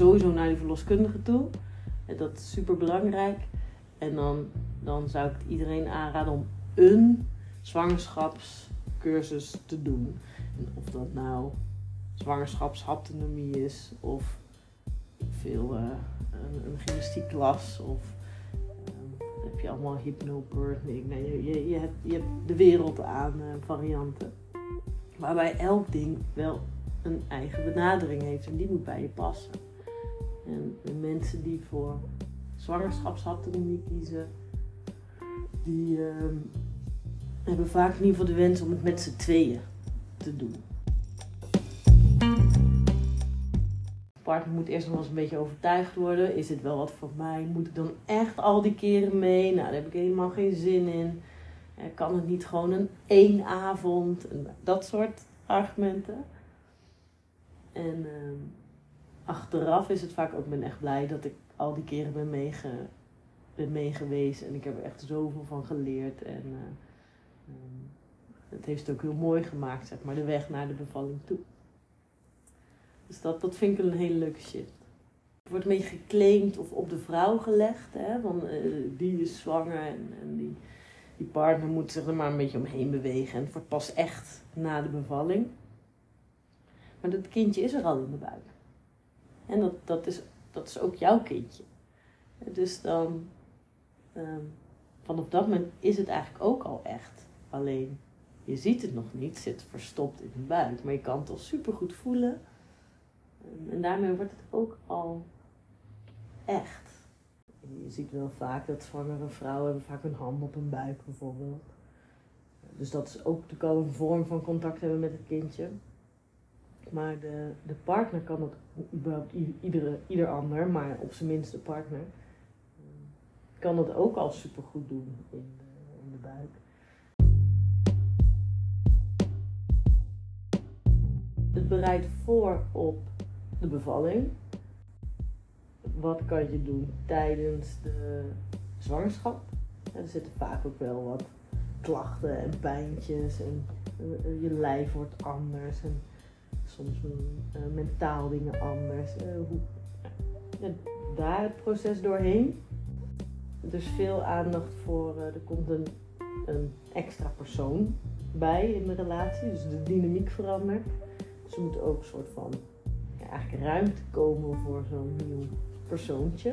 sowieso naar die verloskundige toe. En dat is super belangrijk. En dan, dan zou ik iedereen aanraden om een zwangerschapscursus te doen. En of dat nou zwangerschapshaptonomie is of veel uh, een, een gymnastiekklas of um, heb je allemaal hypnobirthing. Nee, je, je, je, hebt, je hebt de wereld aan uh, varianten. Waarbij elk ding wel een eigen benadering heeft en die moet bij je passen. En de mensen die voor zwangerschapshaptonomie kiezen, die uh, hebben vaak in ieder geval de wens om het met z'n tweeën te doen. De partner moet eerst nog eens een beetje overtuigd worden. Is het wel wat voor mij? Moet ik dan echt al die keren mee? Nou, daar heb ik helemaal geen zin in. Kan het niet gewoon een één avond? Dat soort argumenten. En uh, achteraf is het vaak ook, ben echt blij dat ik al die keren ben, meege, ben. En ik heb er echt zoveel van geleerd. En uh, um, het heeft het ook heel mooi gemaakt, zeg maar, de weg naar de bevalling toe. Dus dat, dat vind ik een hele leuke shift. Het wordt een beetje geclaimd of op de vrouw gelegd. Hè? Want uh, die is zwanger en, en die, die partner moet zich er maar een beetje omheen bewegen. En het wordt pas echt na de bevalling. Maar dat kindje is er al in de buik. En dat, dat, is, dat is ook jouw kindje. Dus dan, um, vanaf dat moment is het eigenlijk ook al echt. Alleen, je ziet het nog niet, zit verstopt in de buik. Maar je kan het al super goed voelen. En daarmee wordt het ook al echt. Je ziet wel vaak dat zwangere vrouwen hebben vaak hun hand op hun buik bijvoorbeeld. Dus dat is ook een vorm van contact hebben met het kindje. Maar de, de partner kan het, überhaupt iedere, ieder ander, maar op zijn minst de partner, kan het ook al supergoed doen in de, in de buik. Het bereidt voor op de bevalling. Wat kan je doen tijdens de zwangerschap? er zitten vaak ook wel wat klachten en pijntjes en uh, je lijf wordt anders en soms uh, mentaal dingen anders. Uh, hoe, daar het proces doorheen. Dus veel aandacht voor, uh, er komt een, een extra persoon bij in de relatie, dus de dynamiek verandert. Dus er moet ook een soort van ja, eigenlijk ruimte komen voor zo'n nieuw persoontje.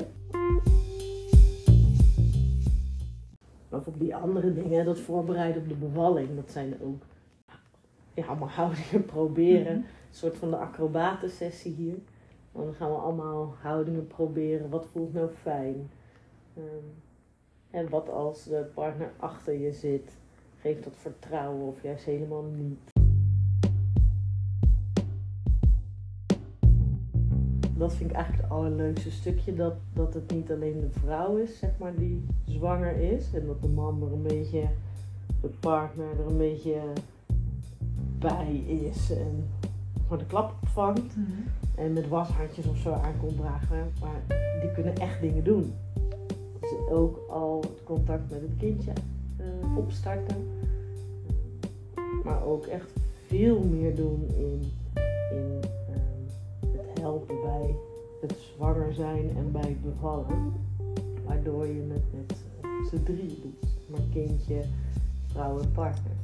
Maar voor die andere dingen, dat voorbereiden op de bevalling, dat zijn ook ja, allemaal houdingen proberen. Een soort van de acrobatensessie hier. En dan gaan we allemaal houdingen proberen. Wat voelt nou fijn? Um, en wat als de partner achter je zit? Geeft dat vertrouwen of juist helemaal niet? Dat vind ik eigenlijk het allerleukste stukje. Dat, dat het niet alleen de vrouw is, zeg maar, die zwanger is. En dat de man er een beetje, de partner er een beetje bij is. En gewoon de klap opvangt. Mm -hmm. En met washandjes of zo aan komt dragen. Maar die kunnen echt dingen doen ook al het contact met het kindje uh, opstarten. Maar ook echt veel meer doen in, in uh, het helpen bij het zwanger zijn en bij het bevallen. Waardoor je het met z'n drieën doet. Maar kindje, vrouw en partner.